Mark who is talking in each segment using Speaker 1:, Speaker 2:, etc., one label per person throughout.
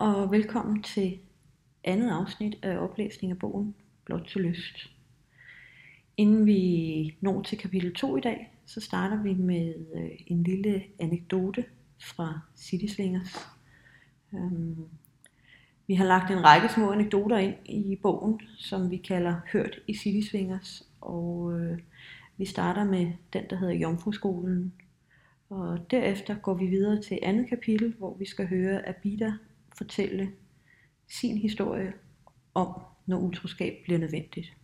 Speaker 1: og velkommen til andet afsnit af oplæsning af bogen Blot til lyst. Inden vi når til kapitel 2 i dag, så starter vi med øh, en lille anekdote fra City Slingers. Øhm, vi har lagt en række små anekdoter ind i bogen, som vi kalder Hørt i City Slingers, og øh, vi starter med den, der hedder Jomfruskolen. Og derefter går vi videre til andet kapitel, hvor vi skal høre Abida fortælle sin historie om, når utroskab bliver nødvendigt.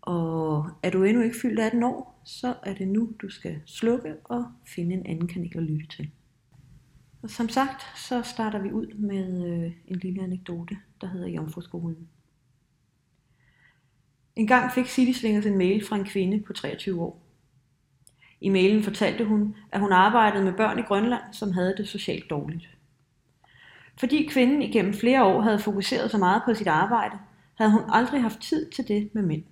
Speaker 1: Og er du endnu ikke fyldt 18 år, så er det nu, du skal slukke og finde en anden kanal at lytte til. Og som sagt, så starter vi ud med øh, en lille anekdote, der hedder Jomfruskolen. En gang fik City Slingers en mail fra en kvinde på 23 år. I mailen fortalte hun, at hun arbejdede med børn i Grønland, som havde det socialt dårligt. Fordi kvinden igennem flere år havde fokuseret så meget på sit arbejde, havde hun aldrig haft tid til det med mænd.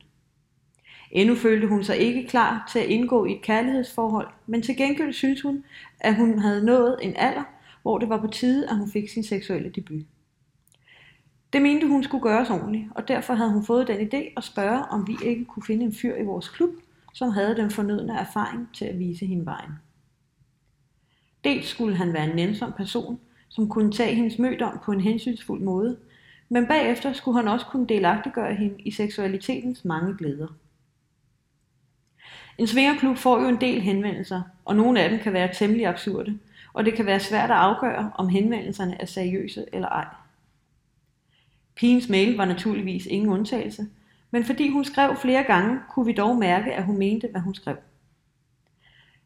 Speaker 1: Endnu følte hun sig ikke klar til at indgå i et kærlighedsforhold, men til gengæld syntes hun, at hun havde nået en alder, hvor det var på tide, at hun fik sin seksuelle debut. Det mente hun skulle gøres ordentligt, og derfor havde hun fået den idé at spørge, om vi ikke kunne finde en fyr i vores klub, som havde den fornødne erfaring til at vise hende vejen. Dels skulle han være en nænsom person, som kunne tage hendes mødom på en hensynsfuld måde, men bagefter skulle han også kunne delagtiggøre hende i seksualitetens mange glæder. En svingerklub får jo en del henvendelser, og nogle af dem kan være temmelig absurde, og det kan være svært at afgøre, om henvendelserne er seriøse eller ej. Pigens mail var naturligvis ingen undtagelse, men fordi hun skrev flere gange, kunne vi dog mærke, at hun mente, hvad hun skrev.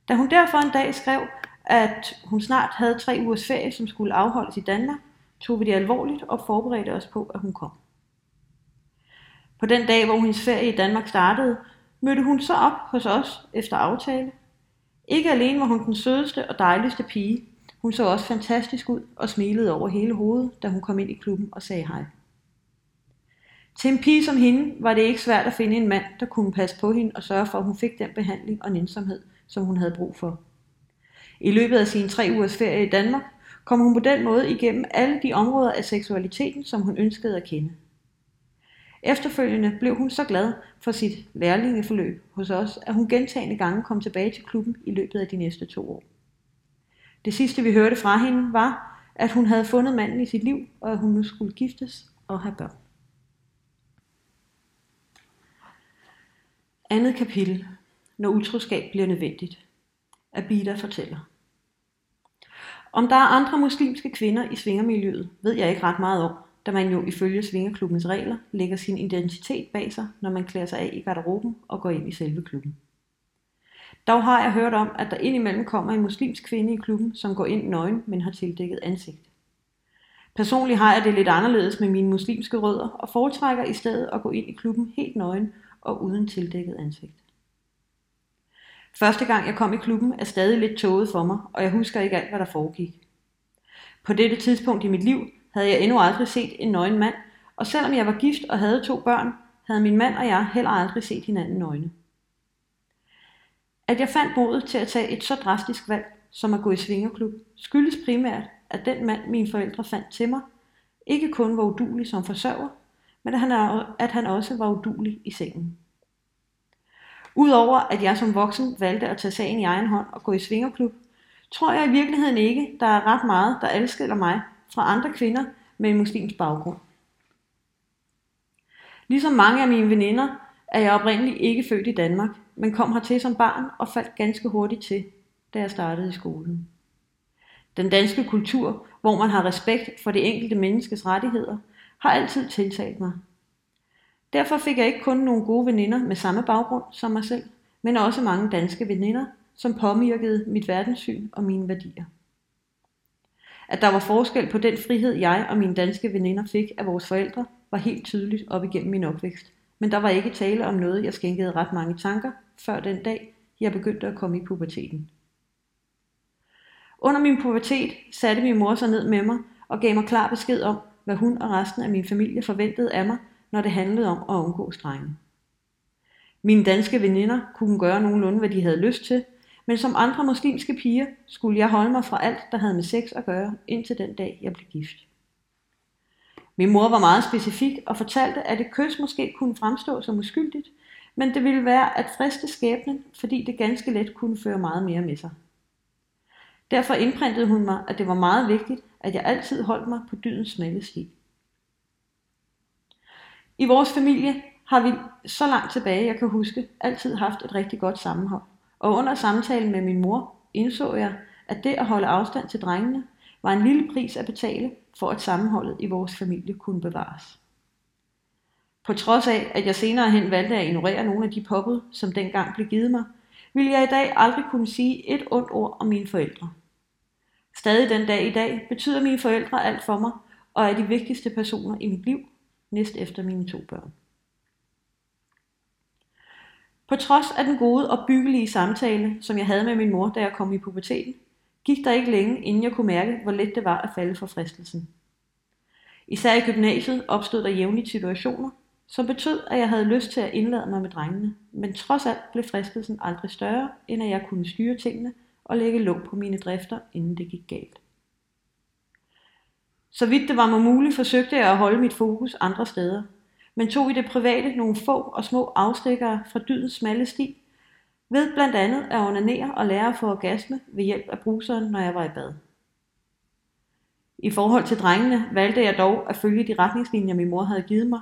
Speaker 1: Da hun derfor en dag skrev, at hun snart havde tre ugers ferie, som skulle afholdes i Danmark, tog vi det alvorligt og forberedte os på, at hun kom. På den dag, hvor hendes ferie i Danmark startede, mødte hun så op hos os efter aftale. Ikke alene var hun den sødeste og dejligste pige, hun så også fantastisk ud og smilede over hele hovedet, da hun kom ind i klubben og sagde hej. Til en pige som hende var det ikke svært at finde en mand, der kunne passe på hende og sørge for, at hun fik den behandling og nænsomhed, som hun havde brug for. I løbet af sine tre ugers ferie i Danmark kom hun på den måde igennem alle de områder af seksualiteten, som hun ønskede at kende. Efterfølgende blev hun så glad for sit lærlingeforløb hos os, at hun gentagende gange kom tilbage til klubben i løbet af de næste to år. Det sidste vi hørte fra hende var, at hun havde fundet manden i sit liv, og at hun nu skulle giftes og have børn. Andet kapitel. Når utroskab bliver nødvendigt. Abida fortæller. Om der er andre muslimske kvinder i svingermiljøet, ved jeg ikke ret meget om, da man jo ifølge Svingerklubbens regler lægger sin identitet bag sig, når man klæder sig af i garderoben og går ind i selve klubben. Dog har jeg hørt om, at der indimellem kommer en muslimsk kvinde i klubben, som går ind nøgen, men har tildækket ansigt. Personligt har jeg det lidt anderledes med mine muslimske rødder, og foretrækker i stedet at gå ind i klubben helt nøgen og uden tildækket ansigt. Første gang jeg kom i klubben er stadig lidt tåget for mig, og jeg husker ikke alt, hvad der foregik. På dette tidspunkt i mit liv havde jeg endnu aldrig set en nøgen mand, og selvom jeg var gift og havde to børn, havde min mand og jeg heller aldrig set hinanden nøgne. At jeg fandt modet til at tage et så drastisk valg, som at gå i svingerklub, skyldes primært, at den mand, mine forældre fandt til mig, ikke kun var udulig som forsørger, men at han, at han også var udulig i sengen. Udover at jeg som voksen valgte at tage sagen i egen hånd og gå i svingerklub, tror jeg i virkeligheden ikke, der er ret meget, der adskiller mig fra andre kvinder med en muslimsk baggrund. Ligesom mange af mine veninder er jeg oprindeligt ikke født i Danmark, men kom hertil som barn og faldt ganske hurtigt til, da jeg startede i skolen. Den danske kultur, hvor man har respekt for det enkelte menneskes rettigheder, har altid tiltalt mig. Derfor fik jeg ikke kun nogle gode veninder med samme baggrund som mig selv, men også mange danske veninder, som påvirkede mit verdenssyn og mine værdier. At der var forskel på den frihed, jeg og mine danske veninder fik af vores forældre, var helt tydeligt op igennem min opvækst. Men der var ikke tale om noget, jeg skænkede ret mange tanker, før den dag, jeg begyndte at komme i puberteten. Under min pubertet satte min mor sig ned med mig og gav mig klar besked om, hvad hun og resten af min familie forventede af mig, når det handlede om at undgå strengen. Mine danske veninder kunne gøre nogenlunde, hvad de havde lyst til, men som andre muslimske piger skulle jeg holde mig fra alt, der havde med sex at gøre, indtil den dag, jeg blev gift. Min mor var meget specifik og fortalte, at et kys måske kunne fremstå som uskyldigt, men det ville være at friste skæbnen, fordi det ganske let kunne føre meget mere med sig. Derfor indprintede hun mig, at det var meget vigtigt, at jeg altid holdt mig på dydens smalle sti. I vores familie har vi så langt tilbage, jeg kan huske, altid haft et rigtig godt sammenhold. Og under samtalen med min mor indså jeg, at det at holde afstand til drengene var en lille pris at betale for at sammenholdet i vores familie kunne bevares. På trods af, at jeg senere hen valgte at ignorere nogle af de påbud, som dengang blev givet mig, ville jeg i dag aldrig kunne sige et ondt ord om mine forældre. Stadig den dag i dag betyder mine forældre alt for mig, og er de vigtigste personer i mit liv, næst efter mine to børn. På trods af den gode og byggelige samtale, som jeg havde med min mor, da jeg kom i puberteten, gik der ikke længe, inden jeg kunne mærke, hvor let det var at falde for fristelsen. Især i gymnasiet opstod der jævnligt situationer, som betød, at jeg havde lyst til at indlade mig med drengene, men trods alt blev fristelsen aldrig større, end at jeg kunne styre tingene og lægge låg på mine drifter, inden det gik galt. Så vidt det var mig muligt, forsøgte jeg at holde mit fokus andre steder, men tog i det private nogle få og små afstikkere fra dydens smalle sti, ved blandt andet at onanere og lære at få orgasme ved hjælp af bruseren, når jeg var i bad. I forhold til drengene valgte jeg dog at følge de retningslinjer, min mor havde givet mig.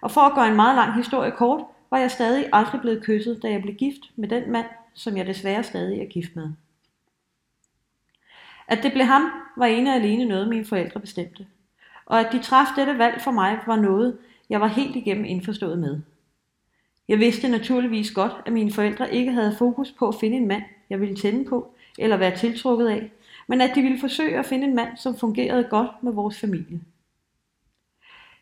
Speaker 1: Og for at gøre en meget lang historie kort, var jeg stadig aldrig blevet kysset, da jeg blev gift med den mand, som jeg desværre stadig er gift med. At det blev ham, var ene og alene noget, mine forældre bestemte. Og at de traf dette valg for mig, var noget, jeg var helt igennem indforstået med. Jeg vidste naturligvis godt, at mine forældre ikke havde fokus på at finde en mand, jeg ville tænde på eller være tiltrukket af, men at de ville forsøge at finde en mand, som fungerede godt med vores familie.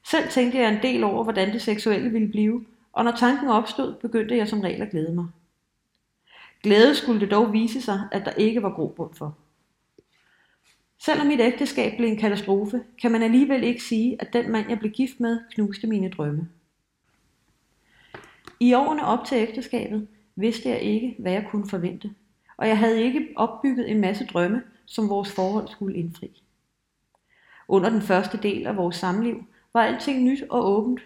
Speaker 1: Selv tænkte jeg en del over, hvordan det seksuelle ville blive, og når tanken opstod, begyndte jeg som regel at glæde mig. Glæde skulle det dog vise sig, at der ikke var grobund for. Selvom mit ægteskab blev en katastrofe, kan man alligevel ikke sige, at den mand, jeg blev gift med, knuste mine drømme. I årene op til ægteskabet vidste jeg ikke, hvad jeg kunne forvente, og jeg havde ikke opbygget en masse drømme, som vores forhold skulle indfri. Under den første del af vores samliv var alting nyt og åbent,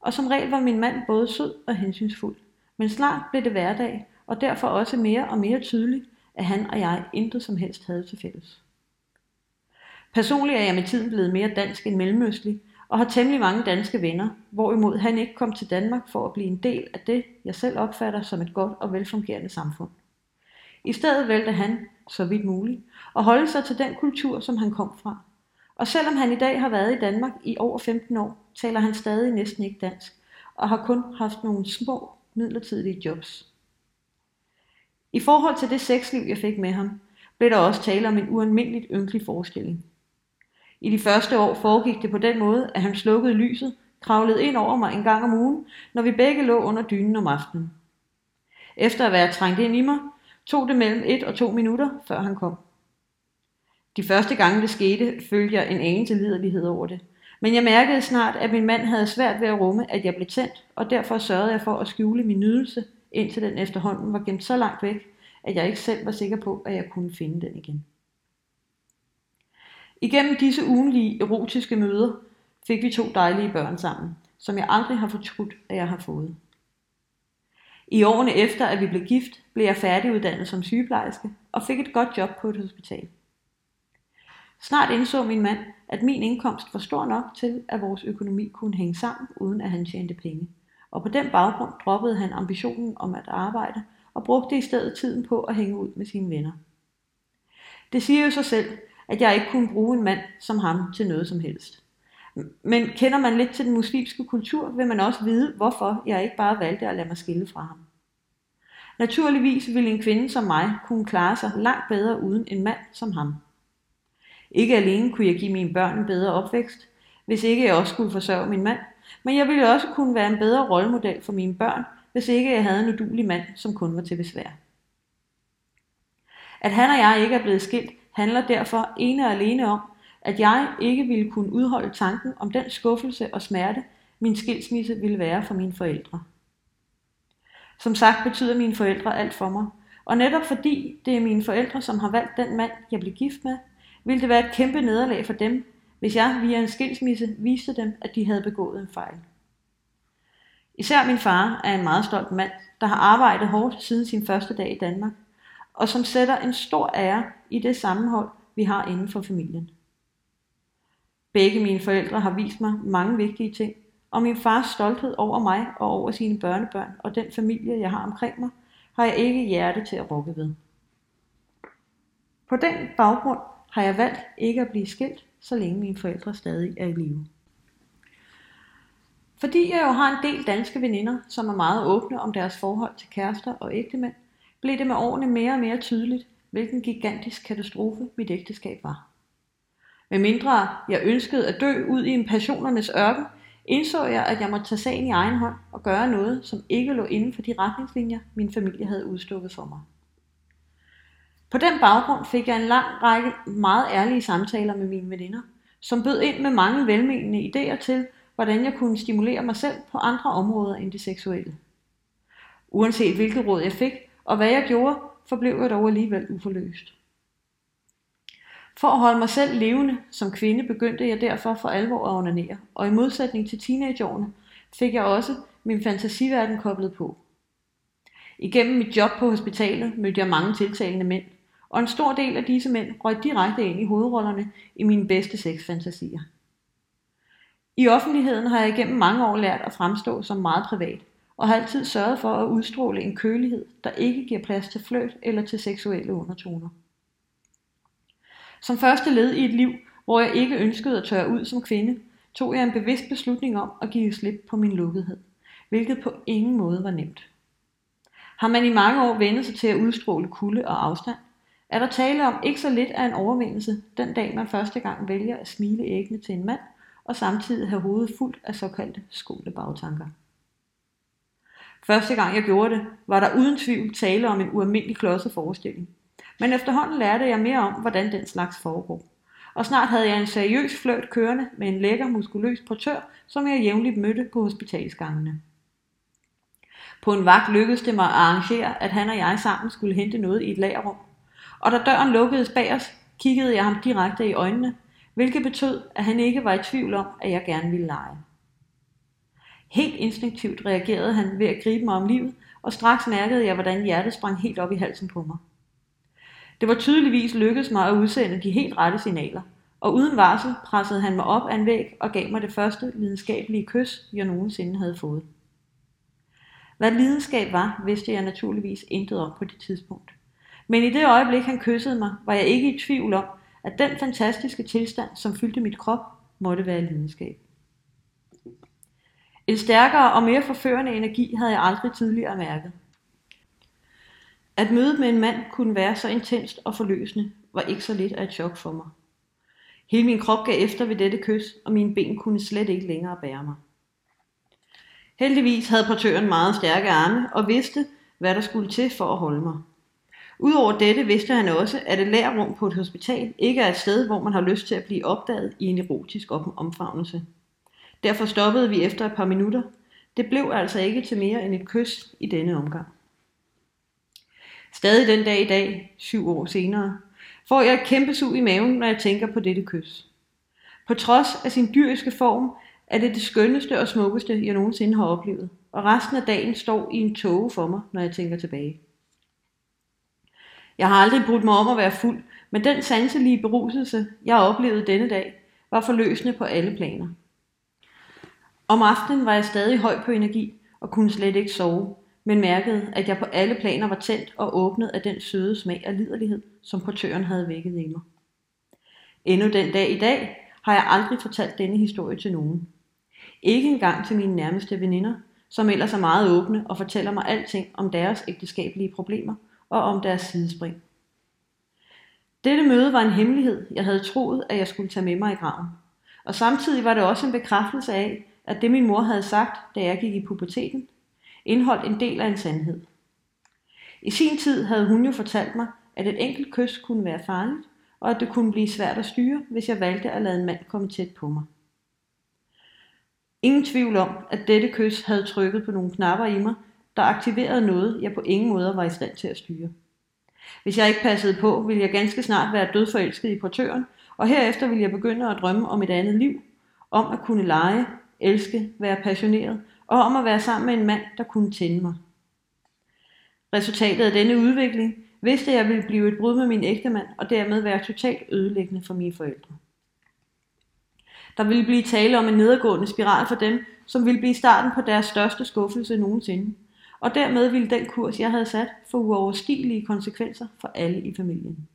Speaker 1: og som regel var min mand både sød og hensynsfuld. Men snart blev det hverdag, og derfor også mere og mere tydeligt, at han og jeg intet som helst havde til fælles. Personligt er jeg med tiden blevet mere dansk end mellemøstlig, og har temmelig mange danske venner, hvorimod han ikke kom til Danmark for at blive en del af det, jeg selv opfatter som et godt og velfungerende samfund. I stedet valgte han, så vidt muligt, at holde sig til den kultur, som han kom fra. Og selvom han i dag har været i Danmark i over 15 år, taler han stadig næsten ikke dansk, og har kun haft nogle små midlertidige jobs. I forhold til det sexliv, jeg fik med ham, blev der også tale om en ualmindeligt ynkelig forestilling. I de første år foregik det på den måde, at han slukkede lyset, kravlede ind over mig en gang om ugen, når vi begge lå under dynen om aftenen. Efter at være trængt ind i mig, tog det mellem et og to minutter, før han kom. De første gange det skete, følte jeg en anelse liderlighed over det. Men jeg mærkede snart, at min mand havde svært ved at rumme, at jeg blev tændt, og derfor sørgede jeg for at skjule min nydelse, indtil den efterhånden var gemt så langt væk, at jeg ikke selv var sikker på, at jeg kunne finde den igen. Igennem disse ugenlige erotiske møder fik vi to dejlige børn sammen, som jeg aldrig har fortrudt, at jeg har fået. I årene efter, at vi blev gift, blev jeg færdiguddannet som sygeplejerske og fik et godt job på et hospital. Snart indså min mand, at min indkomst var stor nok til, at vores økonomi kunne hænge sammen, uden at han tjente penge. Og på den baggrund droppede han ambitionen om at arbejde og brugte i stedet tiden på at hænge ud med sine venner. Det siger jo sig selv, at jeg ikke kunne bruge en mand som ham til noget som helst. Men kender man lidt til den muslimske kultur, vil man også vide, hvorfor jeg ikke bare valgte at lade mig skille fra ham. Naturligvis ville en kvinde som mig kunne klare sig langt bedre uden en mand som ham. Ikke alene kunne jeg give mine børn en bedre opvækst, hvis ikke jeg også skulle forsørge min mand, men jeg ville også kunne være en bedre rollemodel for mine børn, hvis ikke jeg havde en udulig mand, som kun var til besvær. At han og jeg ikke er blevet skilt, handler derfor ene og alene om, at jeg ikke ville kunne udholde tanken om den skuffelse og smerte, min skilsmisse ville være for mine forældre. Som sagt betyder mine forældre alt for mig, og netop fordi det er mine forældre, som har valgt den mand, jeg blev gift med, ville det være et kæmpe nederlag for dem, hvis jeg via en skilsmisse viste dem, at de havde begået en fejl. Især min far er en meget stolt mand, der har arbejdet hårdt siden sin første dag i Danmark, og som sætter en stor ære i det sammenhold, vi har inden for familien. Begge mine forældre har vist mig mange vigtige ting, og min fars stolthed over mig og over sine børnebørn og den familie, jeg har omkring mig, har jeg ikke hjerte til at rokke ved. På den baggrund har jeg valgt ikke at blive skilt, så længe mine forældre stadig er i live. Fordi jeg jo har en del danske veninder, som er meget åbne om deres forhold til kærester og ægtemænd, blev det med årene mere og mere tydeligt, hvilken gigantisk katastrofe mit ægteskab var. Med mindre jeg ønskede at dø ud i en passionernes ørken, indså jeg, at jeg måtte tage sagen i egen hånd og gøre noget, som ikke lå inden for de retningslinjer, min familie havde udstukket for mig. På den baggrund fik jeg en lang række meget ærlige samtaler med mine veninder, som bød ind med mange velmenende idéer til, hvordan jeg kunne stimulere mig selv på andre områder end det seksuelle. Uanset hvilket råd jeg fik, og hvad jeg gjorde, forblev jeg dog alligevel uforløst. For at holde mig selv levende som kvinde, begyndte jeg derfor for alvor at onanere, og i modsætning til teenageårene, fik jeg også min fantasiverden koblet på. Igennem mit job på hospitalet mødte jeg mange tiltalende mænd, og en stor del af disse mænd røg direkte ind i hovedrollerne i mine bedste sexfantasier. I offentligheden har jeg igennem mange år lært at fremstå som meget privat, og har altid sørget for at udstråle en kølighed, der ikke giver plads til fløt eller til seksuelle undertoner. Som første led i et liv, hvor jeg ikke ønskede at tørre ud som kvinde, tog jeg en bevidst beslutning om at give slip på min lukkethed, hvilket på ingen måde var nemt. Har man i mange år vendt sig til at udstråle kulde og afstand, er der tale om ikke så lidt af en overvindelse, den dag man første gang vælger at smile æggene til en mand, og samtidig have hovedet fuldt af såkaldte skolebagtanker. Første gang jeg gjorde det, var der uden tvivl tale om en ualmindelig klodset forestilling. Men efterhånden lærte jeg mere om, hvordan den slags foregår. Og snart havde jeg en seriøs fløjt kørende med en lækker, muskuløs portør, som jeg jævnligt mødte på hospitalsgangene. På en vagt lykkedes det mig at arrangere, at han og jeg sammen skulle hente noget i et lagerrum. Og da døren lukkedes bag os, kiggede jeg ham direkte i øjnene, hvilket betød, at han ikke var i tvivl om, at jeg gerne ville lege. Helt instinktivt reagerede han ved at gribe mig om livet, og straks mærkede jeg, hvordan hjertet sprang helt op i halsen på mig. Det var tydeligvis lykkedes mig at udsende de helt rette signaler, og uden varsel pressede han mig op ad en væg og gav mig det første lidenskabelige kys, jeg nogensinde havde fået. Hvad lidenskab var, vidste jeg naturligvis intet om på det tidspunkt. Men i det øjeblik, han kyssede mig, var jeg ikke i tvivl om, at den fantastiske tilstand, som fyldte mit krop, måtte være lidenskab. En stærkere og mere forførende energi havde jeg aldrig tidligere mærket. At mødet med en mand kunne være så intenst og forløsende, var ikke så lidt af et chok for mig. Hele min krop gav efter ved dette kys, og mine ben kunne slet ikke længere bære mig. Heldigvis havde portøren meget stærke arme og vidste, hvad der skulle til for at holde mig. Udover dette vidste han også, at et lærrum på et hospital ikke er et sted, hvor man har lyst til at blive opdaget i en erotisk omfavnelse. Derfor stoppede vi efter et par minutter. Det blev altså ikke til mere end et kys i denne omgang. Stadig den dag i dag, syv år senere, får jeg et kæmpe sug i maven, når jeg tænker på dette kys. På trods af sin dyriske form, er det det skønneste og smukkeste, jeg nogensinde har oplevet, og resten af dagen står i en tåge for mig, når jeg tænker tilbage. Jeg har aldrig brudt mig om at være fuld, men den sanselige beruselse, jeg oplevede denne dag, var forløsende på alle planer. Om aftenen var jeg stadig høj på energi og kunne slet ikke sove, men mærkede, at jeg på alle planer var tændt og åbnet af den søde smag af liderlighed, som portøren havde vækket i mig. Endnu den dag i dag har jeg aldrig fortalt denne historie til nogen. Ikke engang til mine nærmeste veninder, som ellers er meget åbne og fortæller mig alting om deres ægteskabelige problemer og om deres sidespring. Dette møde var en hemmelighed, jeg havde troet, at jeg skulle tage med mig i graven. Og samtidig var det også en bekræftelse af, at det min mor havde sagt, da jeg gik i puberteten, indholdt en del af en sandhed. I sin tid havde hun jo fortalt mig, at et enkelt kys kunne være farligt, og at det kunne blive svært at styre, hvis jeg valgte at lade en mand komme tæt på mig. Ingen tvivl om, at dette kys havde trykket på nogle knapper i mig, der aktiverede noget, jeg på ingen måde var i stand til at styre. Hvis jeg ikke passede på, ville jeg ganske snart være dødforelsket i portøren, og herefter ville jeg begynde at drømme om et andet liv, om at kunne lege, elske, være passioneret, og om at være sammen med en mand, der kunne tænde mig. Resultatet af denne udvikling vidste jeg ville blive et brud med min ægtemand, og dermed være totalt ødelæggende for mine forældre. Der ville blive tale om en nedadgående spiral for dem, som ville blive starten på deres største skuffelse nogensinde. Og dermed ville den kurs, jeg havde sat, få uoverstigelige konsekvenser for alle i familien.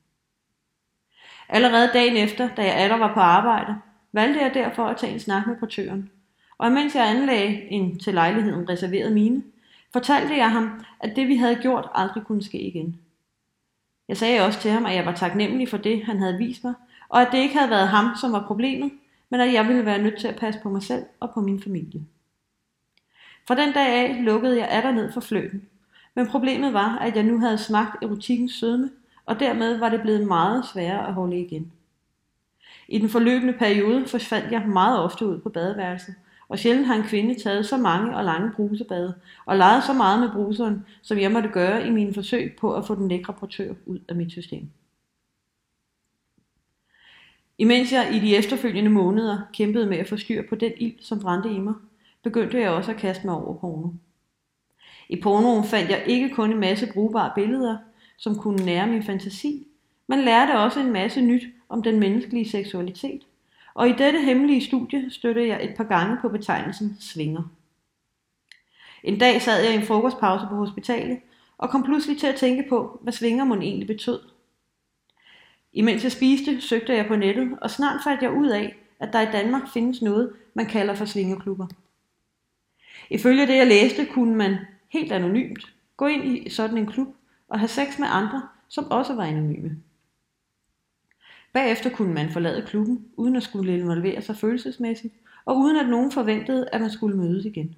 Speaker 1: Allerede dagen efter, da jeg atter var på arbejde, valgte jeg derfor at tage en snak med portøren. Og mens jeg anlagde en til lejligheden reserveret mine, fortalte jeg ham, at det vi havde gjort aldrig kunne ske igen. Jeg sagde også til ham, at jeg var taknemmelig for det, han havde vist mig, og at det ikke havde været ham, som var problemet, men at jeg ville være nødt til at passe på mig selv og på min familie. Fra den dag af lukkede jeg atter ned for fløten, men problemet var, at jeg nu havde smagt erotikkens sødme, og dermed var det blevet meget sværere at holde igen. I den forløbende periode forsvandt jeg meget ofte ud på badeværelset, og sjældent har en kvinde taget så mange og lange brusebade, og leget så meget med bruseren, som jeg måtte gøre i mine forsøg på at få den lækre portør ud af mit system. Imens jeg i de efterfølgende måneder kæmpede med at få styr på den ild, som brændte i mig, begyndte jeg også at kaste mig over porno. I pornoen fandt jeg ikke kun en masse brugbare billeder, som kunne nære min fantasi, men lærte også en masse nyt om den menneskelige seksualitet. Og i dette hemmelige studie støttede jeg et par gange på betegnelsen svinger. En dag sad jeg i en frokostpause på hospitalet, og kom pludselig til at tænke på, hvad svinger mon egentlig betød. Imens jeg spiste, søgte jeg på nettet, og snart fandt jeg ud af, at der i Danmark findes noget, man kalder for svingerklubber. Ifølge det, jeg læste, kunne man helt anonymt gå ind i sådan en klub og have sex med andre, som også var anonyme. Bagefter kunne man forlade klubben, uden at skulle involvere sig følelsesmæssigt, og uden at nogen forventede, at man skulle mødes igen.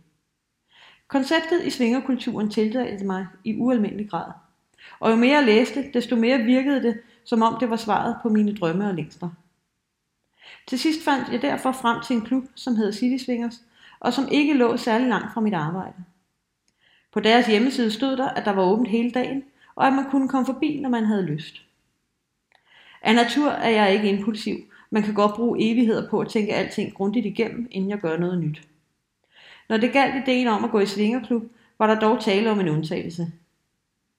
Speaker 1: Konceptet i svingerkulturen tiltalte mig i ualmindelig grad. Og jo mere jeg læste, desto mere virkede det, som om det var svaret på mine drømme og længsler. Til sidst fandt jeg derfor frem til en klub, som hed City Swingers, og som ikke lå særlig langt fra mit arbejde. På deres hjemmeside stod der, at der var åbent hele dagen, og at man kunne komme forbi, når man havde lyst. Af natur er jeg ikke impulsiv. Man kan godt bruge evigheder på at tænke alting grundigt igennem, inden jeg gør noget nyt. Når det galt ideen om at gå i svingerklub, var der dog tale om en undtagelse.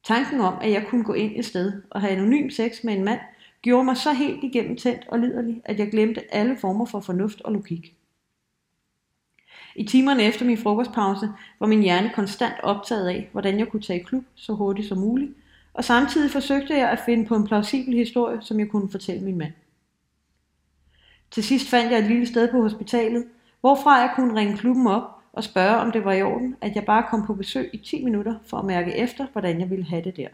Speaker 1: Tanken om, at jeg kunne gå ind et sted og have anonym sex med en mand, gjorde mig så helt igennem tændt og liderlig, at jeg glemte alle former for fornuft og logik. I timerne efter min frokostpause var min hjerne konstant optaget af, hvordan jeg kunne tage i klub så hurtigt som muligt, og samtidig forsøgte jeg at finde på en plausibel historie, som jeg kunne fortælle min mand. Til sidst fandt jeg et lille sted på hospitalet, hvorfra jeg kunne ringe klubben op og spørge, om det var i orden, at jeg bare kom på besøg i 10 minutter for at mærke efter, hvordan jeg ville have det der.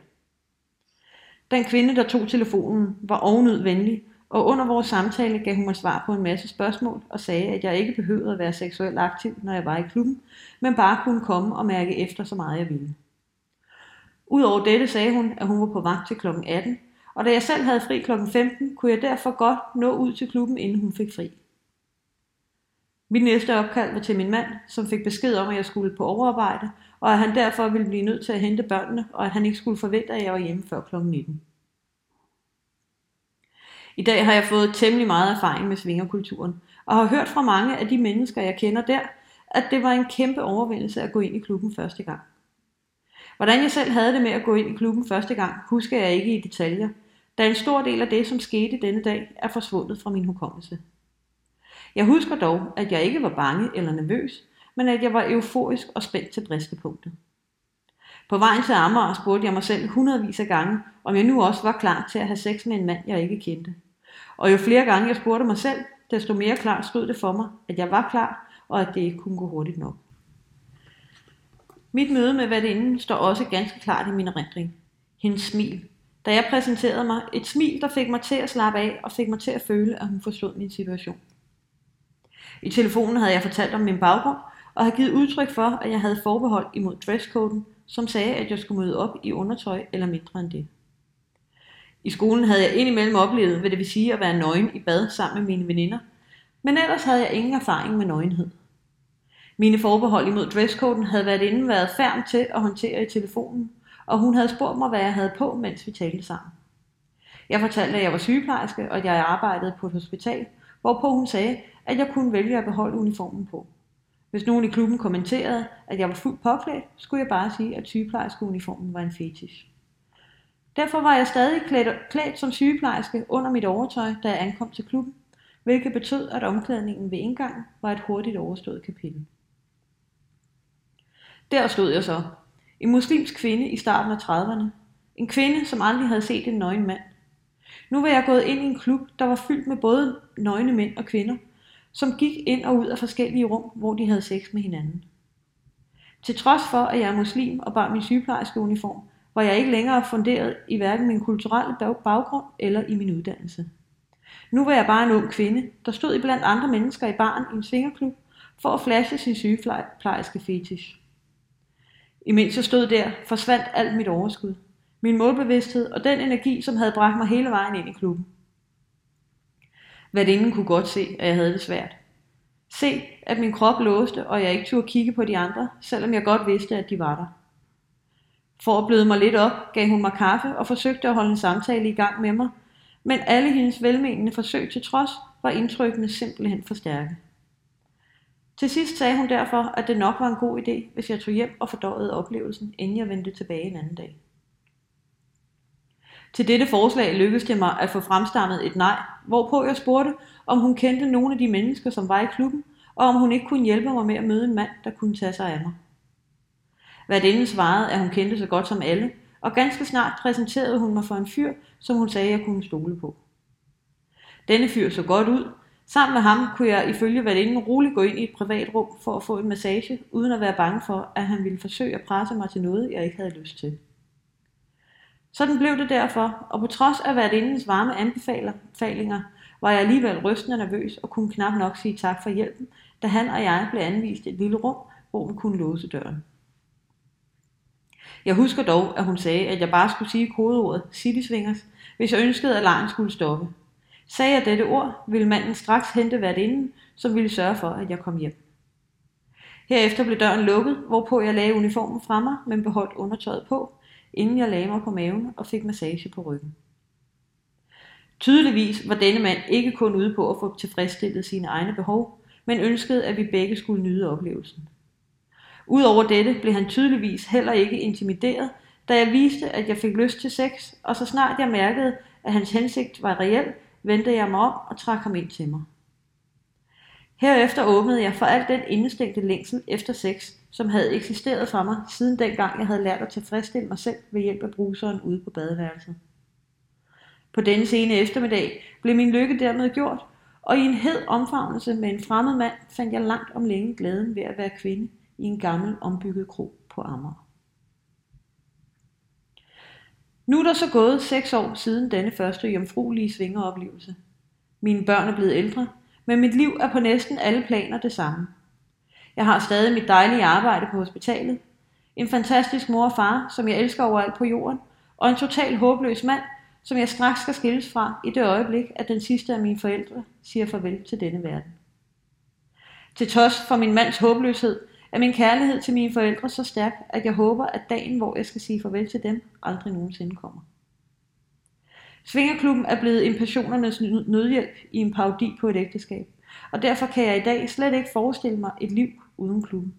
Speaker 1: Den kvinde, der tog telefonen, var ovenud venlig, og under vores samtale gav hun mig svar på en masse spørgsmål og sagde, at jeg ikke behøvede at være seksuelt aktiv, når jeg var i klubben, men bare kunne komme og mærke efter så meget jeg ville. Udover dette sagde hun, at hun var på vagt til kl. 18, og da jeg selv havde fri kl. 15, kunne jeg derfor godt nå ud til klubben, inden hun fik fri. Mit næste opkald var til min mand, som fik besked om, at jeg skulle på overarbejde, og at han derfor ville blive nødt til at hente børnene, og at han ikke skulle forvente, at jeg var hjemme før kl. 19. I dag har jeg fået temmelig meget erfaring med svingerkulturen, og har hørt fra mange af de mennesker, jeg kender der, at det var en kæmpe overvindelse at gå ind i klubben første gang. Hvordan jeg selv havde det med at gå ind i klubben første gang, husker jeg ikke i detaljer, da en stor del af det, som skete denne dag, er forsvundet fra min hukommelse. Jeg husker dog, at jeg ikke var bange eller nervøs, men at jeg var euforisk og spændt til bristepunktet. På vejen til Amager spurgte jeg mig selv hundredvis af gange, om jeg nu også var klar til at have sex med en mand, jeg ikke kendte. Og jo flere gange jeg spurgte mig selv, desto mere klart stod det for mig, at jeg var klar, og at det ikke kunne gå hurtigt nok. Mit møde med værtinden står også ganske klart i min erindring. Hendes smil. Da jeg præsenterede mig, et smil, der fik mig til at slappe af og fik mig til at føle, at hun forstod min situation. I telefonen havde jeg fortalt om min baggrund, og havde givet udtryk for, at jeg havde forbehold imod dresscoden, som sagde, at jeg skulle møde op i undertøj eller mindre end det. I skolen havde jeg indimellem oplevet, hvad det vil sige at være nøgen i bad sammen med mine veninder, men ellers havde jeg ingen erfaring med nøgenhed. Mine forbehold imod dresscoden havde været inden været færm til at håndtere i telefonen, og hun havde spurgt mig, hvad jeg havde på, mens vi talte sammen. Jeg fortalte, at jeg var sygeplejerske, og at jeg arbejdede på et hospital, hvorpå hun sagde, at jeg kunne vælge at beholde uniformen på. Hvis nogen i klubben kommenterede, at jeg var fuldt påklædt, skulle jeg bare sige, at sygeplejerskeuniformen var en fetish. Derfor var jeg stadig klædt, klædt som sygeplejerske under mit overtøj, da jeg ankom til klubben, hvilket betød, at omklædningen ved indgangen var et hurtigt overstået kapitel. Der stod jeg så. En muslimsk kvinde i starten af 30'erne. En kvinde, som aldrig havde set en nøgen mand. Nu var jeg gået ind i en klub, der var fyldt med både nøgne mænd og kvinder, som gik ind og ud af forskellige rum, hvor de havde sex med hinanden. Til trods for, at jeg er muslim og bar min sygeplejerske uniform, var jeg ikke længere funderet i hverken min kulturelle baggrund eller i min uddannelse. Nu var jeg bare en ung kvinde, der stod i blandt andre mennesker i baren i en svingerklub for at flashe sin sygeplejerske fetish. Imens jeg stod der, forsvandt alt mit overskud, min målbevidsthed og den energi, som havde bragt mig hele vejen ind i klubben. Værtinden kunne godt se, at jeg havde det svært. Se, at min krop låste, og jeg ikke turde kigge på de andre, selvom jeg godt vidste, at de var der. For at bløde mig lidt op, gav hun mig kaffe og forsøgte at holde en samtale i gang med mig, men alle hendes velmenende forsøg til trods var indtrykkene simpelthen for stærke. Til sidst sagde hun derfor, at det nok var en god idé, hvis jeg tog hjem og fordøjede oplevelsen, inden jeg vendte tilbage en anden dag. Til dette forslag lykkedes det mig at få fremstammet et nej, hvorpå jeg spurgte, om hun kendte nogle af de mennesker, som var i klubben, og om hun ikke kunne hjælpe mig med at møde en mand, der kunne tage sig af mig. Værtinden svarede, at hun kendte så godt som alle, og ganske snart præsenterede hun mig for en fyr, som hun sagde, jeg kunne stole på. Denne fyr så godt ud. Sammen med ham kunne jeg ifølge værtinden roligt gå ind i et privat rum for at få en massage, uden at være bange for, at han ville forsøge at presse mig til noget, jeg ikke havde lyst til. Sådan blev det derfor, og på trods af værtindens varme anbefalinger, var jeg alligevel rystende nervøs og kunne knap nok sige tak for hjælpen, da han og jeg blev anvist et lille rum, hvor man kunne låse døren. Jeg husker dog, at hun sagde, at jeg bare skulle sige kodeordet City Swingers, hvis jeg ønskede, at lejen skulle stoppe. Sagde jeg dette ord, ville manden straks hente værtinden, som ville sørge for, at jeg kom hjem. Herefter blev døren lukket, hvorpå jeg lagde uniformen fra mig, men beholdt undertøjet på, inden jeg lagde mig på maven og fik massage på ryggen. Tydeligvis var denne mand ikke kun ude på at få tilfredsstillet sine egne behov, men ønskede, at vi begge skulle nyde oplevelsen. Udover dette blev han tydeligvis heller ikke intimideret, da jeg viste, at jeg fik lyst til sex, og så snart jeg mærkede, at hans hensigt var reel, vendte jeg mig om og trak ham ind til mig. Herefter åbnede jeg for alt den indestængte længsel efter sex, som havde eksisteret for mig, siden dengang jeg havde lært at tilfredsstille mig selv ved hjælp af bruseren ude på badeværelset. På denne sene eftermiddag blev min lykke dermed gjort, og i en hed omfavnelse med en fremmed mand fandt jeg langt om længe glæden ved at være kvinde i en gammel ombygget kro på Amager. Nu er der så gået seks år siden denne første jomfruelige svingeroplevelse. Mine børn er blevet ældre, men mit liv er på næsten alle planer det samme. Jeg har stadig mit dejlige arbejde på hospitalet, en fantastisk mor og far, som jeg elsker overalt på jorden, og en total håbløs mand, som jeg straks skal skilles fra i det øjeblik, at den sidste af mine forældre siger farvel til denne verden. Til trods for min mands håbløshed, er min kærlighed til mine forældre så stærk, at jeg håber, at dagen, hvor jeg skal sige farvel til dem, aldrig nogensinde kommer. Svingerklubben er blevet en passionernes nødhjælp i en parodi på et ægteskab, og derfor kan jeg i dag slet ikke forestille mig et liv uden klubben.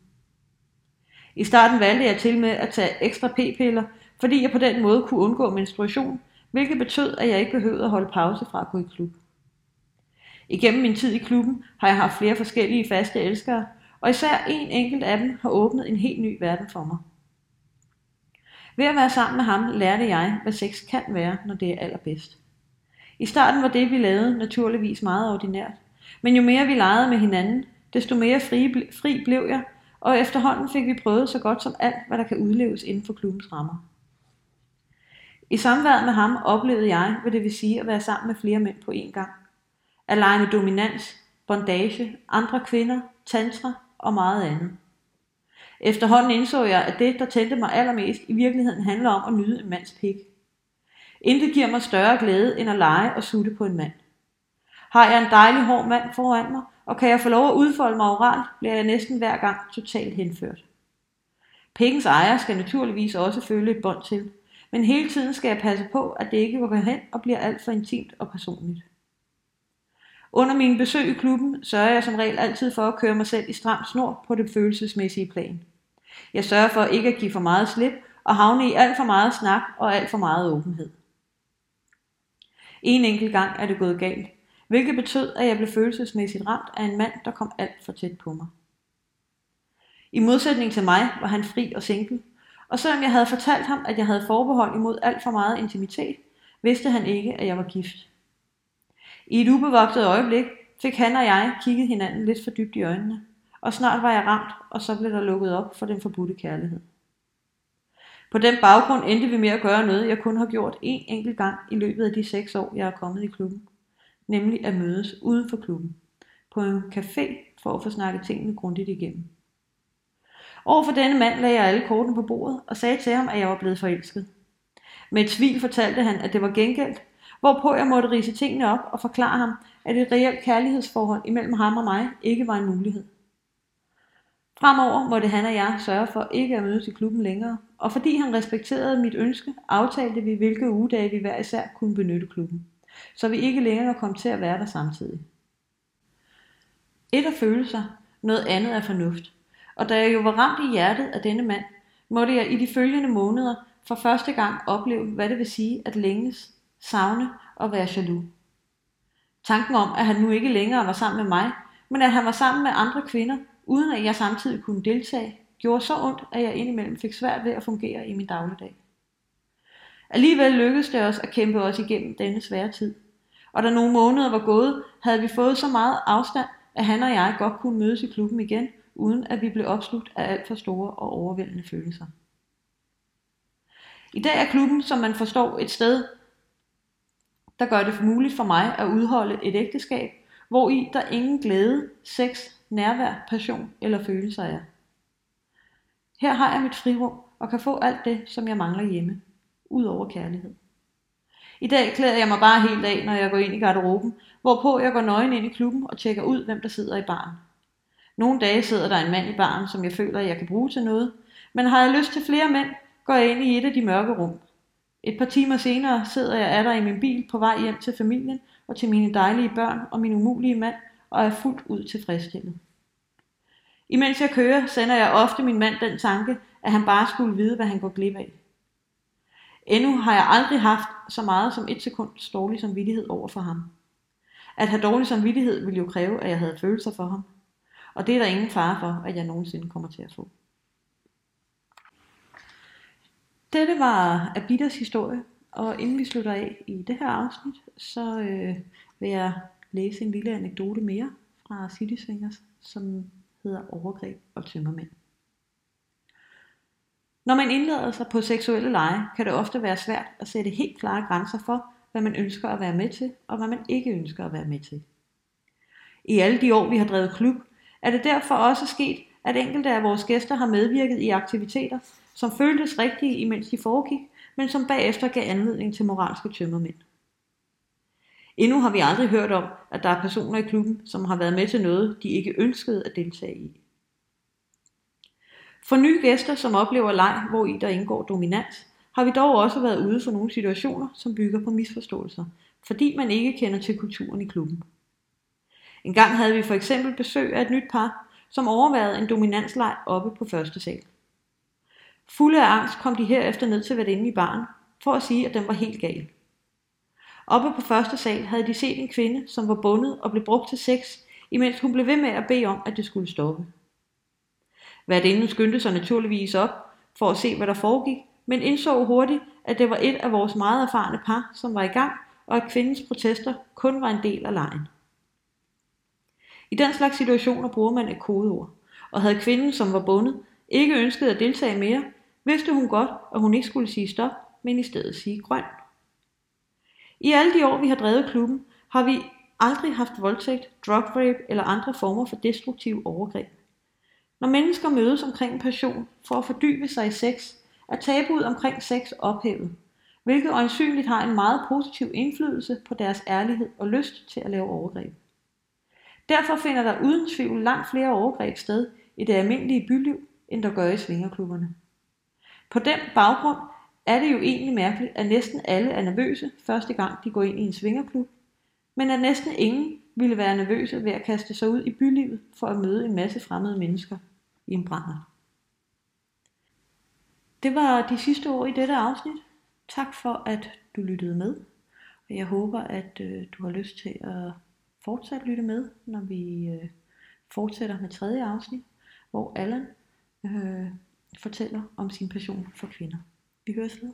Speaker 1: I starten valgte jeg til med at tage ekstra p-piller, fordi jeg på den måde kunne undgå menstruation, hvilket betød, at jeg ikke behøvede at holde pause fra at gå i klub. Igennem min tid i klubben har jeg haft flere forskellige faste elskere, og især en enkelt af dem har åbnet en helt ny verden for mig. Ved at være sammen med ham lærte jeg, hvad sex kan være, når det er allerbedst. I starten var det, vi lavede, naturligvis meget ordinært, men jo mere vi legede med hinanden, desto mere fri, fri blev jeg, og efterhånden fik vi prøvet så godt som alt, hvad der kan udleves inden for klubbens rammer. I samværet med ham oplevede jeg, hvad det vil sige at være sammen med flere mænd på én gang. At lege med dominans, bondage, andre kvinder, tantra og meget andet. Efterhånden indså jeg, at det, der tændte mig allermest, i virkeligheden handler om at nyde en mands pik. Intet giver mig større glæde, end at lege og sutte på en mand. Har jeg en dejlig hård mand foran mig, og kan jeg få lov at udfolde mig oralt, bliver jeg næsten hver gang totalt henført. Pikkens ejer skal naturligvis også føle et bånd til, men hele tiden skal jeg passe på, at det ikke går hen og bliver alt for intimt og personligt. Under mine besøg i klubben sørger jeg som regel altid for at køre mig selv i stram snor på det følelsesmæssige plan. Jeg sørger for ikke at give for meget slip og havne i alt for meget snak og alt for meget åbenhed. En enkelt gang er det gået galt, hvilket betød, at jeg blev følelsesmæssigt ramt af en mand, der kom alt for tæt på mig. I modsætning til mig var han fri og single, og selvom jeg havde fortalt ham, at jeg havde forbehold imod alt for meget intimitet, vidste han ikke, at jeg var gift. I et ubevogtet øjeblik fik han og jeg kigget hinanden lidt for dybt i øjnene, og snart var jeg ramt, og så blev der lukket op for den forbudte kærlighed. På den baggrund endte vi med at gøre noget, jeg kun har gjort én enkelt gang i løbet af de seks år, jeg er kommet i klubben. Nemlig at mødes uden for klubben. På en café for at få snakket tingene grundigt igennem. Over for denne mand lagde jeg alle kortene på bordet og sagde til ham, at jeg var blevet forelsket. Med et svil fortalte han, at det var gengældt, hvorpå jeg måtte rise tingene op og forklare ham, at et reelt kærlighedsforhold imellem ham og mig ikke var en mulighed. Fremover måtte han og jeg sørge for ikke at mødes i klubben længere, og fordi han respekterede mit ønske, aftalte vi, hvilke ugedage vi hver især kunne benytte klubben, så vi ikke længere kom til at være der samtidig. Et af følelser, noget andet er fornuft. Og da jeg jo var ramt i hjertet af denne mand, måtte jeg i de følgende måneder for første gang opleve, hvad det vil sige at længes, savne og være jaloux. Tanken om, at han nu ikke længere var sammen med mig, men at han var sammen med andre kvinder, uden at jeg samtidig kunne deltage, gjorde så ondt, at jeg indimellem fik svært ved at fungere i min dagligdag. Alligevel lykkedes det os at kæmpe os igennem denne svære tid. Og da nogle måneder var gået, havde vi fået så meget afstand, at han og jeg godt kunne mødes i klubben igen, uden at vi blev opslugt af alt for store og overvældende følelser. I dag er klubben, som man forstår, et sted, der gør det muligt for mig at udholde et ægteskab, hvor i der ingen glæde, sex, nærvær, passion eller følelser er. Her har jeg mit frirum og kan få alt det, som jeg mangler hjemme, ud over kærlighed. I dag klæder jeg mig bare helt af, når jeg går ind i garderoben, hvorpå jeg går nøgen ind i klubben og tjekker ud, hvem der sidder i baren. Nogle dage sidder der en mand i baren, som jeg føler, jeg kan bruge til noget, men har jeg lyst til flere mænd, går jeg ind i et af de mørke rum. Et par timer senere sidder jeg af der i min bil på vej hjem til familien og til mine dejlige børn og min umulige mand og er fuldt ud tilfredsstillet. Imens jeg kører, sender jeg ofte min mand den tanke, at han bare skulle vide, hvad han går glip af. Endnu har jeg aldrig haft så meget som et sekund dårlig samvittighed over for ham. At have dårlig samvittighed ville jo kræve, at jeg havde følelser for ham. Og det er der ingen fare for, at jeg nogensinde kommer til at få. Dette var Abidas historie, og inden vi slutter af i det her afsnit, så øh, vil jeg læse en lille anekdote mere fra City Swingers, som hedder overgreb og tømmermænd. Når man indlader sig på seksuelle lege, kan det ofte være svært at sætte helt klare grænser for, hvad man ønsker at være med til, og hvad man ikke ønsker at være med til. I alle de år, vi har drevet klub, er det derfor også sket, at enkelte af vores gæster har medvirket i aktiviteter, som føltes rigtige, imens de foregik, men som bagefter gav anledning til moralske tømmermænd. Endnu har vi aldrig hørt om, at der er personer i klubben, som har været med til noget, de ikke ønskede at deltage i. For nye gæster, som oplever leg, hvor i der indgår dominans, har vi dog også været ude for nogle situationer, som bygger på misforståelser, fordi man ikke kender til kulturen i klubben. En gang havde vi for eksempel besøg af et nyt par, som overvejede en dominansleg oppe på første sal. Fulde af angst kom de herefter ned til værtinden i baren, for at sige, at den var helt gal. Oppe på første sal havde de set en kvinde, som var bundet og blev brugt til sex, imens hun blev ved med at bede om, at det skulle stoppe. Værtinden skyndte sig naturligvis op for at se, hvad der foregik, men indså hurtigt, at det var et af vores meget erfarne par, som var i gang, og at kvindens protester kun var en del af lejen. I den slags situationer bruger man et kodeord, og havde kvinden, som var bundet, ikke ønsket at deltage mere, vidste hun godt, at hun ikke skulle sige stop, men i stedet sige grøn. I alle de år, vi har drevet klubben, har vi aldrig haft voldtægt, drug rape eller andre former for destruktive overgreb. Når mennesker mødes omkring passion for at fordybe sig i sex, er tabuet omkring sex ophævet, hvilket øjensynligt har en meget positiv indflydelse på deres ærlighed og lyst til at lave overgreb. Derfor finder der uden tvivl langt flere overgreb sted i det almindelige byliv, end der gør i svingerklubberne. På den baggrund er det jo egentlig mærkeligt, at næsten alle er nervøse første gang de går ind i en svingerklub, men at næsten ingen ville være nervøse ved at kaste sig ud i bylivet for at møde en masse fremmede mennesker i en brænder. Det var de sidste ord i dette afsnit. Tak for at du lyttede med. Og jeg håber at øh, du har lyst til at fortsat lytte med, når vi øh, fortsætter med tredje afsnit, hvor Allan øh, fortæller om sin passion for kvinder. Vi høres ved.